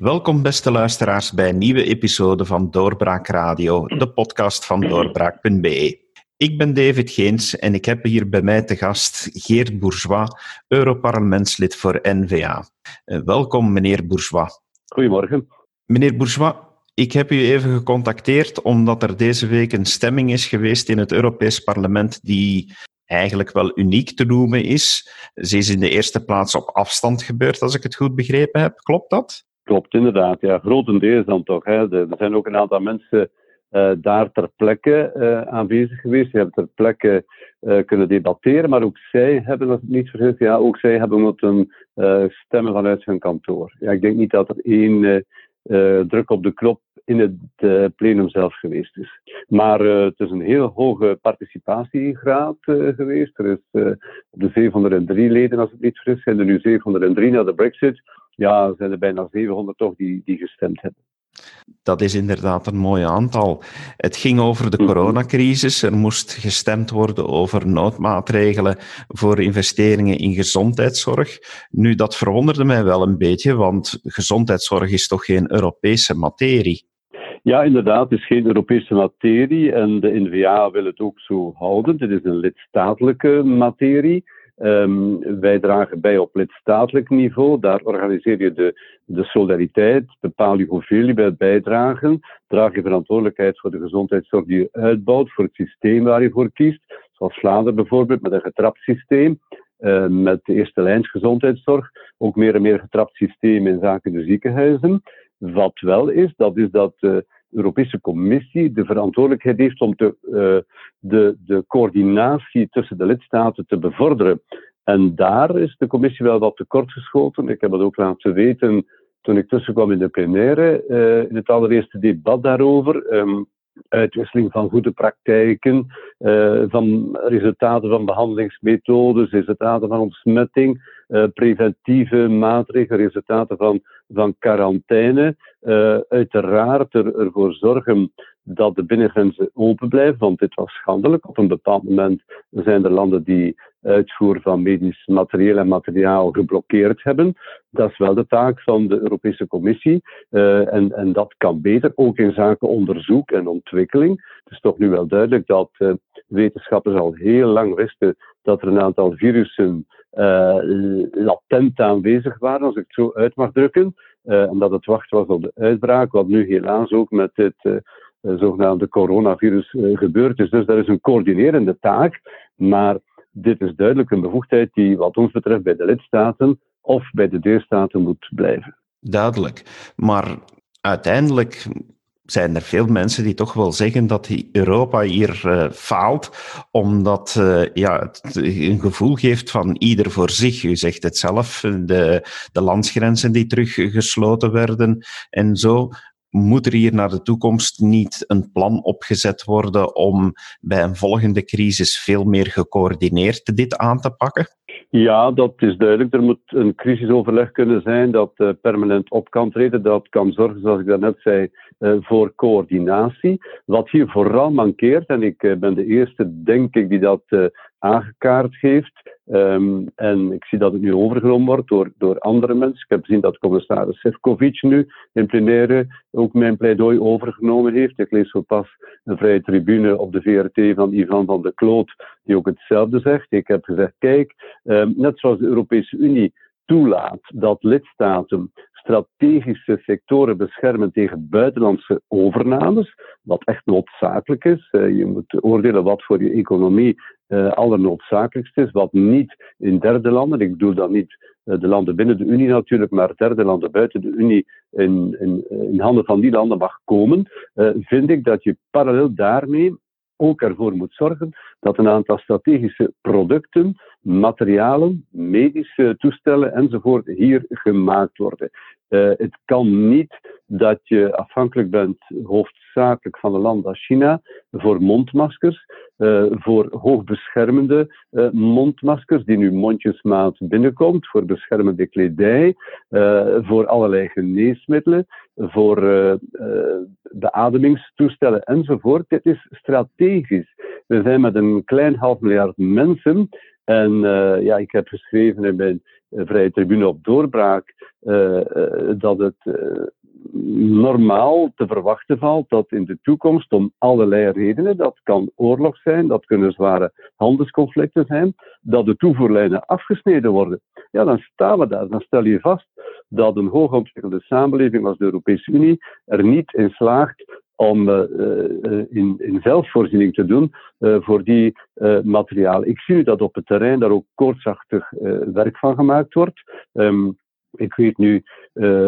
Welkom, beste luisteraars, bij een nieuwe episode van Doorbraak Radio, de podcast van doorbraak.be. Ik ben David Geens en ik heb hier bij mij te gast Geert Bourgeois, Europarlementslid voor N-VA. Eh, welkom, meneer Bourgeois. Goedemorgen. Meneer Bourgeois, ik heb u even gecontacteerd omdat er deze week een stemming is geweest in het Europees Parlement die eigenlijk wel uniek te noemen is. Ze is in de eerste plaats op afstand gebeurd, als ik het goed begrepen heb. Klopt dat? Klopt, inderdaad. Ja, grotendeels dan toch. Hè. Er zijn ook een aantal mensen uh, daar ter plekke uh, aanwezig geweest. Die hebben ter plekke uh, kunnen debatteren, maar ook zij hebben, als niet vergis, ja, ook zij hebben moeten stemmen vanuit hun kantoor. Ja, ik denk niet dat er één druk op de knop in het plenum zelf geweest is. Maar het is een heel hoge participatiegraad geweest. Er is op de 703 leden, als het niet vergis, zijn er nu 703 na de brexit ja, zijn er bijna 700 toch die, die gestemd hebben. Dat is inderdaad een mooi aantal. Het ging over de mhm. coronacrisis. Er moest gestemd worden over noodmaatregelen voor investeringen in gezondheidszorg. Nu, dat verwonderde mij wel een beetje, want gezondheidszorg is toch geen Europese materie? Ja, inderdaad, het is geen Europese materie en de NVA wil het ook zo houden. Het is een lidstatelijke materie. Um, wij dragen bij op lidstatelijk niveau. Daar organiseer je de, de solidariteit, bepaal je hoeveel je bij bijdragen, draag je verantwoordelijkheid voor de gezondheidszorg die je uitbouwt, voor het systeem waar je voor kiest, zoals Vlaanderen bijvoorbeeld met een getrapt systeem, uh, met de eerste lijns gezondheidszorg, ook meer en meer getrapt systeem in zaken de ziekenhuizen. Wat wel is, dat is dat uh, Europese Commissie de verantwoordelijkheid heeft om te, uh, de, de coördinatie tussen de lidstaten te bevorderen. En daar is de Commissie wel wat tekortgeschoten. Ik heb het ook laten weten toen ik tussenkwam in de plenaire, uh, in het allereerste debat daarover. Um, uitwisseling van goede praktijken, uh, van resultaten van behandelingsmethodes, resultaten van ontsmetting, uh, preventieve maatregelen, resultaten van, van quarantaine. Uh, uiteraard er, ervoor zorgen dat de binnengrenzen open blijven, want dit was schandelijk. Op een bepaald moment zijn er landen die uitvoer van medisch materieel en materiaal geblokkeerd hebben. Dat is wel de taak van de Europese Commissie. Uh, en, en dat kan beter, ook in zaken onderzoek en ontwikkeling. Het is toch nu wel duidelijk dat uh, wetenschappers al heel lang wisten dat er een aantal virussen uh, latent aanwezig waren, als ik het zo uit mag drukken. en dat het wachten was op de uitbraak, wat nu helaas ook met dit zogenaamde coronavirus gebeurd is. Dus dat is een coördinerende taak. Maar dit is duidelijk een bevoegdheid die, wat ons betreft, bij de lidstaten of bij de deelstaten moet blijven. Duidelijk. Maar uiteindelijk zijn er veel mensen die toch wel zeggen dat Europa hier uh, faalt, omdat ja, het een gevoel geeft van ieder voor zich. U zegt het zelf, de, de landsgrenzen die teruggesloten werden en zo moet er hier naar de toekomst niet een plan opgezet worden om bij een volgende crisis veel meer gecoördineerd dit aan te pakken? Ja, dat is duidelijk. Er moet een crisisoverleg kunnen zijn dat uh, permanent op kan treden. Dat kan zorgen, zoals ik daarnet zei, uh, voor coördinatie. Wat hier vooral mankeert, en ik uh, ben de eerste, denk ik, die dat aangekaart heeft, Um, en ik zie dat het nu overgenomen wordt door, door andere mensen. Ik heb gezien dat commissaris Sefcovic nu in plenaire ook mijn pleidooi overgenomen heeft. Ik lees zo pas een vrije tribune op de VRT van Ivan van de Kloot, die ook hetzelfde zegt. Ik heb gezegd, kijk, um, net zoals de Europese Unie toelaat dat lidstaten strategische sectoren beschermen tegen buitenlandse overnames, wat echt noodzakelijk is. Uh, je moet oordelen wat voor je economie uh, allernoodzakelijkst is, wat niet in derde landen, ik bedoel dan niet uh, de landen binnen de Unie natuurlijk, maar derde landen buiten de Unie in, in, in handen van die landen mag komen, vind ik dat je parallel daarmee ook ervoor moet zorgen dat een aantal strategische producten, materialen, medische toestellen enzovoort hier gemaakt worden. Uh, het kan niet dat je afhankelijk bent hoofdzakelijk van een land als China voor mondmaskers, uh, voor hoogbeschermende uh, mondmaskers die nu mondjesmaat binnenkomt, voor beschermende kledij, voor allerlei geneesmiddelen, voor beademingstoestellen enzovoort. Dit is strategisch. We zijn met een klein half miljard mensen en uh, ja, ik heb geschreven in mijn vrije tribune op doorbraak, dat het normaal te verwachten valt dat in de toekomst om allerlei redenen, dat kan oorlog zijn, dat kunnen zware handelsconflicten zijn, dat de toevoerlijnen afgesneden worden. Ja, dan staan we daar. Dan stel je vast dat een hoogontwikkelde samenleving als de Europese Unie er niet in slaagt om uh, in, in, zelfvoorziening te doen uh, voor die materialen. Ik zie nu dat op het terrein daar ook koortsachtig werk van gemaakt wordt. Um, ik weet nu,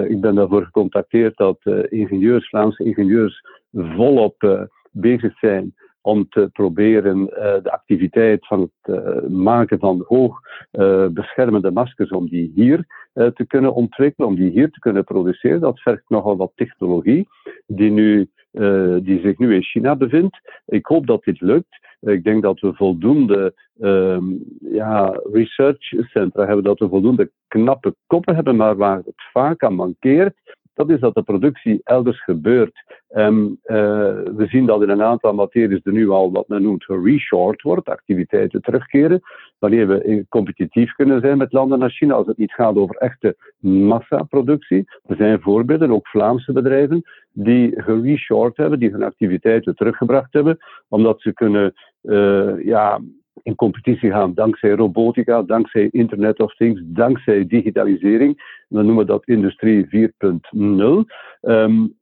ik ben daarvoor gecontacteerd dat uh, ingenieurs, Vlaamse ingenieurs, volop bezig zijn om te proberen de activiteit van het maken van hoog beschermende maskers, om die hier te kunnen ontwikkelen, om die hier te kunnen produceren. Dat vergt nogal wat technologie die, nu, die zich nu in China bevindt. Ik hoop dat dit lukt. Ik denk dat we voldoende um, ja, researchcentra hebben, dat we voldoende knappe koppen hebben, maar waar het vaak aan mankeert, dat is dat de productie elders gebeurt. Um, we zien dat in een aantal materies er nu al wat men noemt reshort wordt, activiteiten terugkeren, wanneer we competitief kunnen zijn met landen als China, als het niet gaat over echte massaproductie. Er zijn voorbeelden, ook Vlaamse bedrijven, die gereshort hebben, die hun activiteiten teruggebracht hebben, omdat ze kunnen uh, ja, in competitie gaan dankzij robotica, dankzij Internet of Things, dankzij digitalisering. We noemen dat industrie 4.0. Um,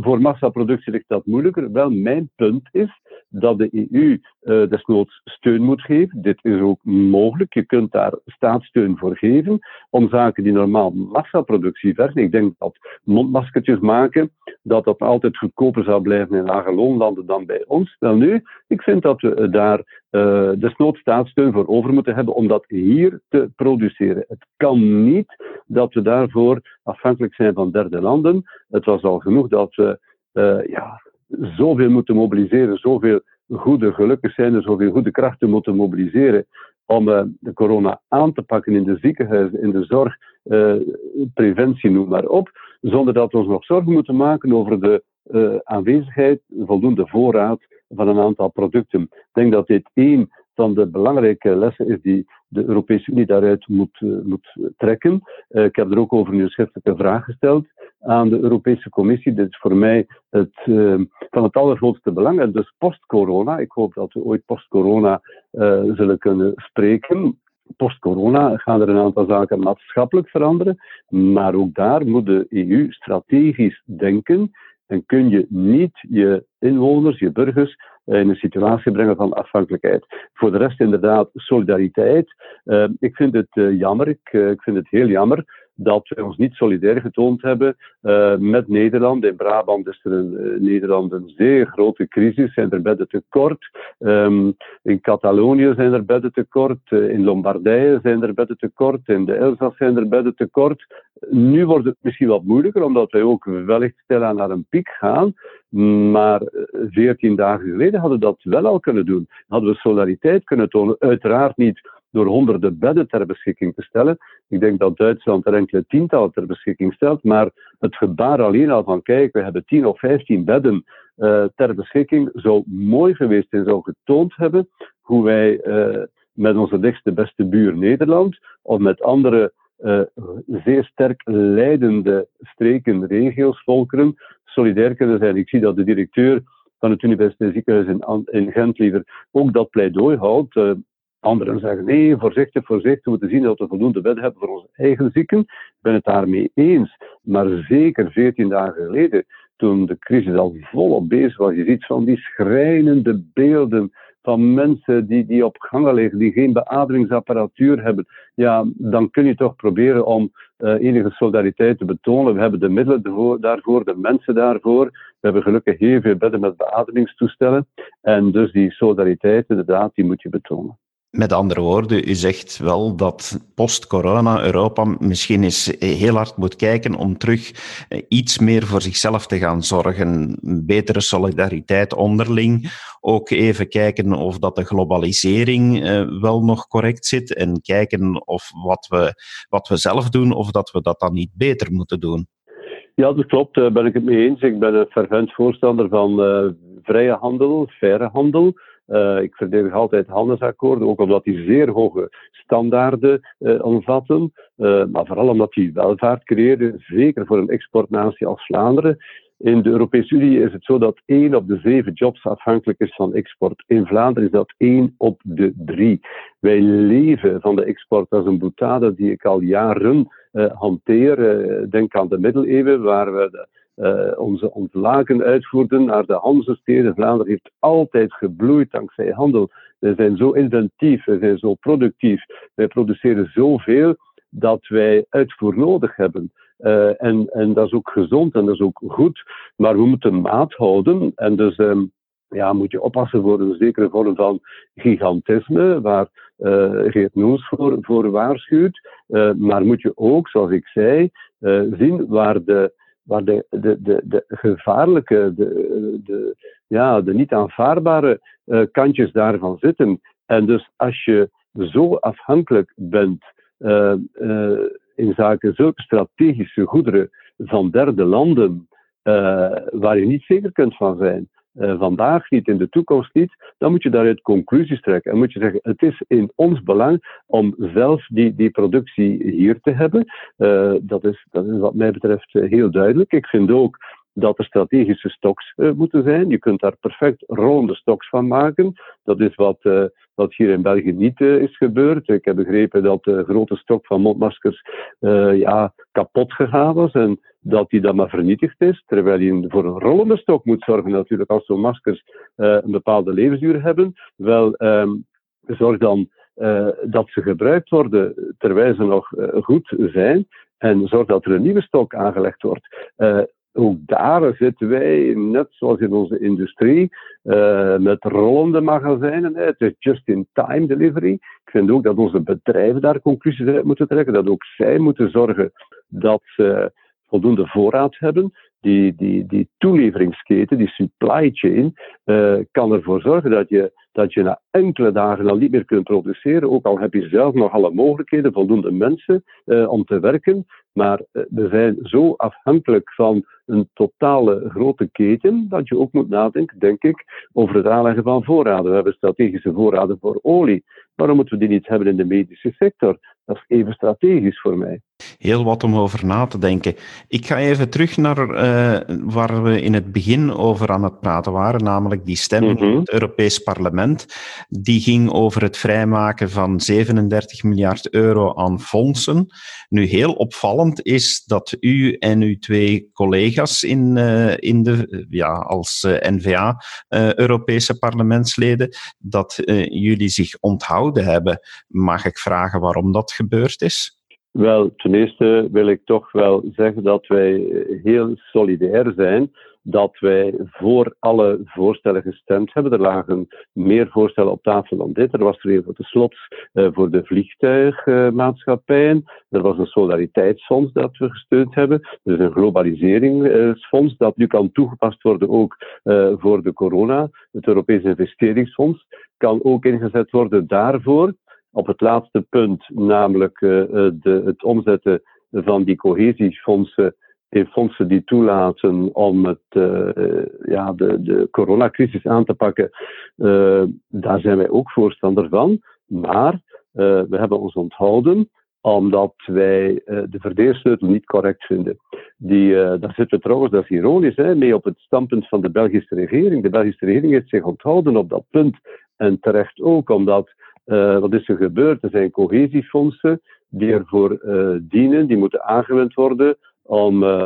voor massaproductie ligt dat moeilijker. Wel, mijn punt is dat de EU uh, eh, desnoods steun moet geven. Dit is ook mogelijk. Je kunt daar staatssteun voor geven om zaken die normaal massaproductie vergen. Ik denk dat mondmaskertjes maken, dat dat altijd goedkoper zou blijven in lage loonlanden dan bij ons. Wel nu, ik vind dat we daar uh, desnoods staatssteun voor over moeten hebben om dat hier te produceren. Het kan niet dat we daarvoor afhankelijk zijn van derde landen. Het was al genoeg dat we uh, ja, zoveel moeten mobiliseren, zoveel goede, gelukkig zijn zoveel goede krachten moeten mobiliseren om uh, de corona aan te pakken in de ziekenhuizen, in de zorg, uh, preventie, noem maar op, zonder dat we ons nog zorgen moeten maken over de uh, aanwezigheid, voldoende voorraad van een aantal producten. Ik denk dat dit één van de belangrijke lessen is die de Europese Unie daaruit moet, uh, moet trekken. Uh, ik heb er ook over een schriftelijke vraag gesteld aan de Europese Commissie. Dit is voor mij het, uh, van het allergrootste belang. En dus post-corona, ik hoop dat we ooit post-corona zullen kunnen spreken. Post-corona gaan er een aantal zaken maatschappelijk veranderen, maar ook daar moet de EU strategisch denken en kun je niet je inwoners, je burgers, in een situatie brengen van afhankelijkheid. Voor de rest inderdaad solidariteit. Uh, ik vind het uh, jammer, ik vind het heel jammer dat we ons niet solidair getoond hebben uh, met Nederland. In Brabant is er in uh, Nederland een zeer grote crisis, zijn er bedden tekort. Um, in Catalonië zijn er bedden tekort, uh, in Lombardije zijn er bedden tekort, in de Elzas zijn er bedden tekort. Nu wordt het misschien wat moeilijker, omdat wij ook wellicht stilaan naar een piek gaan. Maar veertien dagen geleden hadden we dat wel al kunnen doen. Hadden we solidariteit kunnen tonen. Uiteraard niet door honderden bedden ter beschikking te stellen. Ik denk dat Duitsland er enkele tientallen ter beschikking stelt, maar het gebaar alleen al van kijk, we hebben tien of vijftien bedden uh, ter beschikking zou mooi geweest zijn, zou getoond hebben hoe wij uh, met onze dichtste beste buur Nederland of met andere uh, zeer sterk leidende streken, regio's, volkeren solidair kunnen zijn. Ik zie dat de directeur van het Universitair Ziekenhuis in, in Gent liever ook dat pleidooi houdt. Anderen zeggen nee, voorzichtig, voorzichtig. We moeten zien dat we voldoende wet hebben voor onze eigen zieken. Ik ben het daarmee eens. Maar zeker 14 dagen geleden, toen de crisis al volop bezig was, je ziet van die schrijnende beelden van mensen die, die op gangen liggen, die geen beademingsapparatuur hebben, ja, dan kun je toch proberen om uh, enige solidariteit te betonen. We hebben de middelen daarvoor, de mensen daarvoor. We hebben gelukkig heel veel bedden met beademingstoestellen. En dus die solidariteit, inderdaad, die moet je betonen. Met andere woorden, u zegt wel dat post-corona Europa misschien eens heel hard moet kijken om terug eh, iets meer voor zichzelf te gaan zorgen. Betere solidariteit onderling. Ook even kijken of dat de globalisering eh, wel nog correct zit. En kijken of wat we, wat we zelf doen, of dat we dat dan niet beter moeten doen. Ja, dat klopt. Daar ben ik het mee eens. Ik ben een fervent voorstander van vrije handel, faire handel. Uh, ik verdedig altijd handelsakkoorden, ook omdat die zeer hoge standaarden uh, omvatten. Uh, maar vooral omdat die welvaart creëren, zeker voor een exportnatie als Vlaanderen. In de Europese Unie is het zo dat één op de zeven jobs afhankelijk is van export. In Vlaanderen is dat één op de drie. Wij leven van de export. Is een boetade die ik al jaren hanteer. denk aan de middeleeuwen, waar we de uh, onze ontlaken uitvoerden naar de Hanzesteden. Vlaanderen heeft altijd gebloeid dankzij handel. We zijn zo inventief, we zijn zo productief. Wij produceren zoveel dat wij uitvoer nodig hebben. Uh, en, en dat is ook gezond en dat is ook goed. Maar we moeten maat houden. En dus um, ja, moet je oppassen voor een zekere vorm van gigantisme, waar uh, Geert Noens voor, voor waarschuwt. Maar moet je ook, zoals ik zei, zien waar de waar de, de, de, de gevaarlijke, de, de, ja, de niet aanvaardbare uh, kantjes daarvan zitten. En dus als je zo afhankelijk bent uh, uh, in zaken zulke strategische goederen van derde landen, waar je niet zeker kunt van zijn, uh, vandaag niet, in de toekomst niet, dan moet je daaruit conclusies trekken. En moet je zeggen, het is in ons belang om zelf die, die productie hier te hebben. Uh, dat, is, dat is wat mij betreft uh, heel duidelijk. Ik vind ook dat er strategische stocks moeten zijn. Je kunt daar perfect rollende stocks van maken. Dat is wat, wat hier in België niet is gebeurd. Ik heb begrepen dat de grote stok van mondmaskers ja, kapot gegaan was en dat die dan maar vernietigd is. Terwijl je voor een rollende stok moet zorgen natuurlijk als zo'n maskers een bepaalde levensduur hebben. Wel, um, zorg dan dat ze gebruikt worden terwijl ze nog goed zijn. En zorg dat er een nieuwe stok aangelegd wordt ook daar zitten wij, net zoals in onze industrie, met rollende magazijnen. Het is just-in-time delivery. Ik vind ook dat onze bedrijven daar conclusies uit moeten trekken. Dat ook zij moeten zorgen dat ze voldoende voorraad hebben. Die, die, die toeleveringsketen, die supply chain, uh, kan ervoor zorgen dat je, dat je na enkele dagen al niet meer kunt produceren. Ook al heb je zelf nog alle mogelijkheden, voldoende mensen uh, om te werken. Maar we zijn zo afhankelijk van een totale grote keten, dat je ook moet nadenken, denk ik, over het aanleggen van voorraden. We hebben strategische voorraden voor olie. Waarom moeten we die niet hebben in de medische sector? Dat is even strategisch voor mij. Heel wat om over na te denken. Ik ga even terug naar uh, waar we in het begin over aan het praten waren, namelijk die stemming mm -hmm. in het Europees Parlement. Die ging over het vrijmaken van 37 miljard euro aan fondsen. Nu, heel opvallend is dat u en uw twee collega's in, uh, in de, ja, als uh, N-VA, Europese parlementsleden, dat jullie zich onthouden hebben. Mag ik vragen waarom dat gebeurd is? Wel, ten eerste wil ik toch wel zeggen dat wij heel solidair zijn dat wij voor alle voorstellen gestemd hebben. Er lagen meer voorstellen op tafel dan dit. Er was er een voor de slot uh, voor de vliegtuigmaatschappijen. er was een solidariteitsfonds dat we gesteund hebben. Is een globaliseringsfonds dat nu kan toegepast worden ook uh, voor de corona. Het Europees Investeringsfonds kan ook ingezet worden daarvoor op het laatste punt, namelijk uh, de, het omzetten van die cohesiefondsen in fondsen die toelaten om het, uh, ja, de, de coronacrisis aan te pakken, uh, daar zijn wij ook voorstander van. Maar we hebben ons onthouden omdat wij de verdeelsleutel niet correct vinden. Die, daar zitten we trouwens, dat is ironisch, hè, mee op het standpunt van de Belgische regering. De Belgische regering heeft zich onthouden op dat punt. En terecht ook, omdat wat is er gebeurd? Er zijn cohesiefondsen die ervoor dienen, die moeten aangewend worden om uh,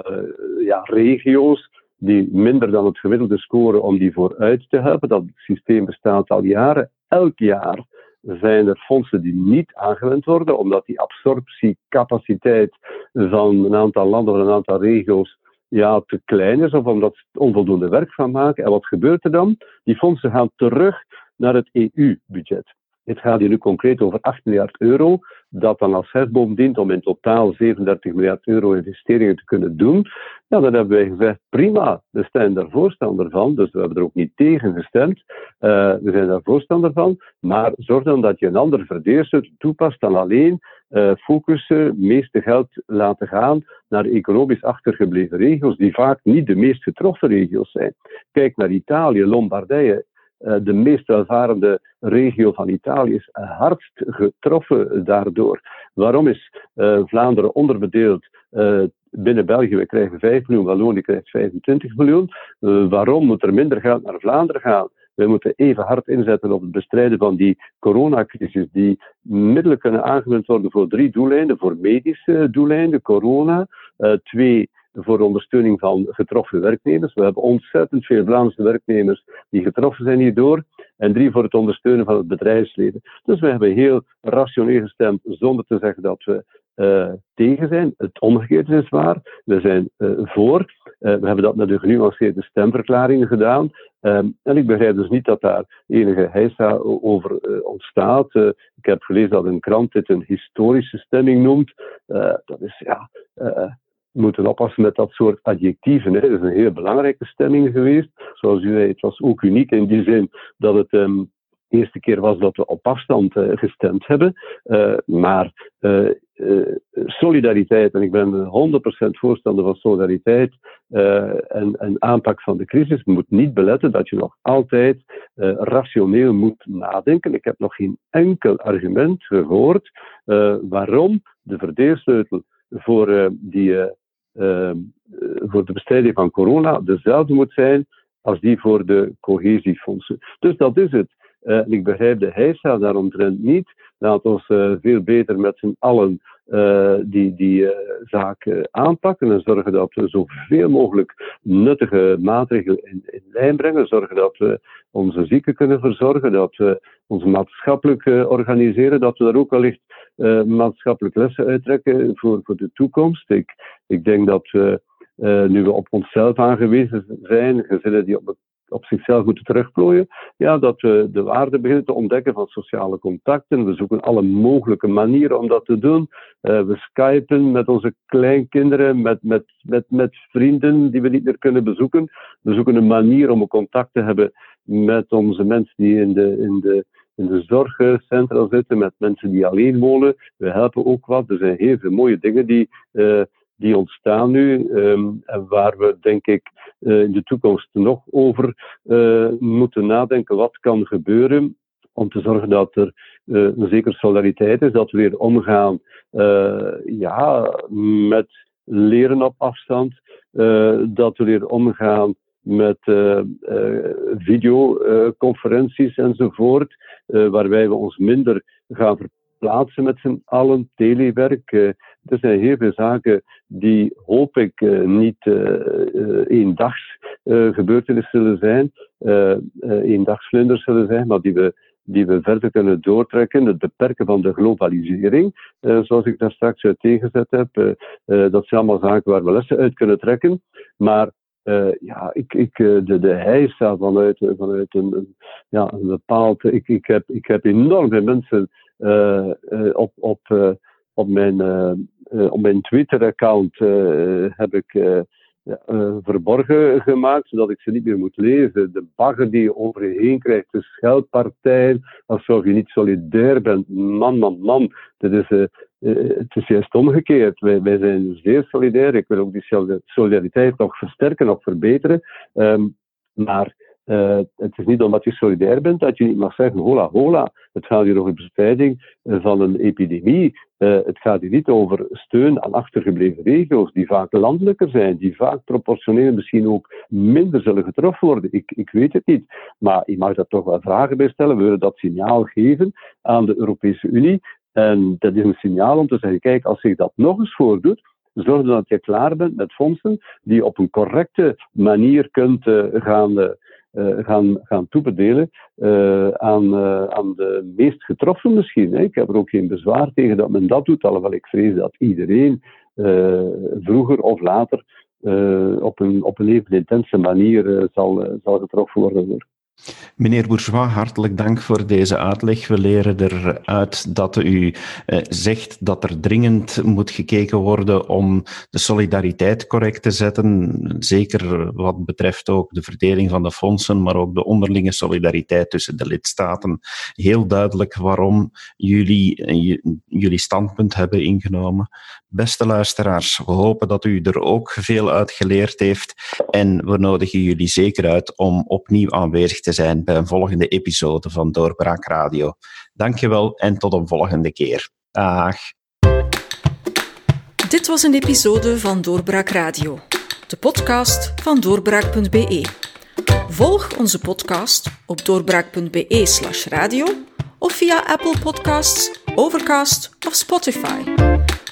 ja, regio's die minder dan het gemiddelde scoren, om die vooruit te helpen. Dat systeem bestaat al jaren. Elk jaar zijn er fondsen die niet aangewend worden, omdat die absorptiecapaciteit van een aantal landen of een aantal regio's ja, te klein is, of omdat ze onvoldoende werk van maken. En wat gebeurt er dan? Die fondsen gaan terug naar het EU-budget. Het gaat hier nu concreet over 8 miljard euro, dat dan als hefboom dient om in totaal 37 miljard euro investeringen te kunnen doen. Ja, dan hebben wij gezegd, prima, we zijn daar voorstander van, dus we hebben er ook niet tegen gestemd. Uh, we zijn daar voorstander van, maar zorg dan dat je een ander verdeersel toepast dan alleen uh, focussen, meeste geld laten gaan naar economisch achtergebleven regio's, die vaak niet de meest getroffen regio's zijn. Kijk naar Italië, Lombardije, de meest welvarende regio van Italië is hardst getroffen daardoor. Waarom is Vlaanderen onderbedeeld binnen België, we krijgen 5 miljoen, Wallonië krijgt 25 miljoen. waarom moet er minder geld naar Vlaanderen gaan? We moeten even hard inzetten op het bestrijden van die coronacrisis. Die middelen kunnen aangewend worden voor drie doeleinden. Voor medische doeleinden, corona. Twee, voor ondersteuning van getroffen werknemers. We hebben ontzettend veel Vlaamse werknemers die getroffen zijn hierdoor. En drie, voor het ondersteunen van het bedrijfsleven. Dus we hebben heel rationeel gestemd, zonder te zeggen dat we uh, tegen zijn. Het omgekeerde is waar. We zijn uh, voor. Uh, we hebben dat met een genuanceerde stemverklaringen gedaan. Um, en ik begrijp dus niet dat daar enige heisa over ontstaat. ik heb gelezen dat een krant dit een historische stemming noemt. dat is ja moeten oppassen met dat soort adjectieven. Hè. Het is een heel belangrijke stemming geweest. Zoals u zei, het was ook uniek in die zin dat het um, de eerste keer was dat we op afstand uh, gestemd hebben. Uh, maar uh, solidariteit, en ik ben 100% voorstander van solidariteit en, en aanpak van de crisis, moet niet beletten dat je nog altijd rationeel moet nadenken. Ik heb nog geen enkel argument gehoord waarom de verdeelsleutel voor, die, voor de bestrijding van corona dezelfde moet zijn als die voor de cohesiefondsen. Dus dat is het. Uh, ik begrijp de heisa daaromtrent niet. Laat ons uh, veel beter met z'n allen die, die zaak aanpakken en zorgen dat we zoveel mogelijk nuttige maatregelen in, in lijn brengen. Zorgen dat we onze zieken kunnen verzorgen, dat we ons maatschappelijk organiseren, dat we daar ook wellicht maatschappelijk lessen uittrekken voor, voor de toekomst. Ik, ik denk dat we, nu we op onszelf aangewezen zijn, gezinnen die op op zichzelf moeten terugplooien, ja, dat we de waarde beginnen te ontdekken van sociale contacten. We zoeken alle mogelijke manieren om dat te doen. Uh, we skypen met onze kleinkinderen, met, met, met, met vrienden die we niet meer kunnen bezoeken. We zoeken een manier om contact te hebben met onze mensen die in de, in de, in de zorgcentra zitten, met mensen die alleen wonen. We helpen ook wat. Er zijn heel veel mooie dingen die, uh, die ontstaan nu um, en waar we, denk ik, uh, in de toekomst nog over uh, moeten nadenken. Wat kan gebeuren om te zorgen dat er een zekere solidariteit is, dat we weer omgaan ja, met leren op afstand, dat we weer omgaan met uh, uh, videoconferenties enzovoort, uh, waarbij we ons minder gaan verplaatsen met z'n allen, telewerk. er zijn heel veel zaken die, hoop ik, niet eendags gebeurtenissen zullen zijn, eendagsvlinders zullen zijn, maar die we die we verder kunnen doortrekken. Het beperken van de globalisering, zoals ik daar straks uit tegenzet heb. Dat zijn allemaal zaken waar we lessen uit kunnen trekken. Maar uh, ja, ik, ik, uh, de, de heisa vanuit, vanuit een, ja, een bepaald. Ik, ik, heb, ik heb enorm veel mensen op, op, op mijn, op mijn Twitter-account heb ik verborgen gemaakt, zodat ik ze niet meer moet lezen. De bagger die je over je heen krijgt, de scheldpartijen, alsof je niet solidair bent. Man, man, man. Dat is, het is juist omgekeerd. Wij, wij zijn zeer solidair. Ik wil ook die solidariteit nog versterken, nog verbeteren. Um, maar uh, het is niet omdat je solidair bent dat je niet mag zeggen, hola, hola, het gaat hier over bestrijding van een epidemie. Het gaat hier niet over steun aan achtergebleven regio's, die vaak landelijker zijn, die vaak proportioneel misschien ook minder zullen getroffen worden. Ik, ik weet het niet, maar je mag daar toch wel vragen bij stellen. We willen dat signaal geven aan de Europese Unie. En dat is een signaal om te zeggen, kijk, als zich dat nog eens voordoet, zorg dat je klaar bent met fondsen die op een correcte manier kunt uh, gaan uh, gaan, gaan toebedelen aan, aan de meest getroffen misschien. Hè. Ik heb er ook geen bezwaar tegen dat men dat doet, alhoewel ik vrees dat iedereen vroeger of later op, een, op een even intense manier zal, zal getroffen worden. Meneer Bourgeois, hartelijk dank voor deze uitleg. We leren eruit dat u eh, zegt dat er dringend moet gekeken worden om de solidariteit correct te zetten. Zeker wat betreft ook de verdeling van de fondsen, maar ook de onderlinge solidariteit tussen de lidstaten. Heel duidelijk waarom jullie eh, jullie standpunt hebben ingenomen. Beste luisteraars, we hopen dat u er ook veel uit geleerd heeft. En we nodigen jullie zeker uit om opnieuw aanwezig te zijn bij een volgende episode van Doorbraak Radio. Dankjewel en tot een volgende keer. Dag. Dit was een episode van Doorbraak Radio, de podcast van doorbraak.be. Volg onze podcast op doorbraak.be/slash radio of via Apple Podcasts, Overcast of Spotify.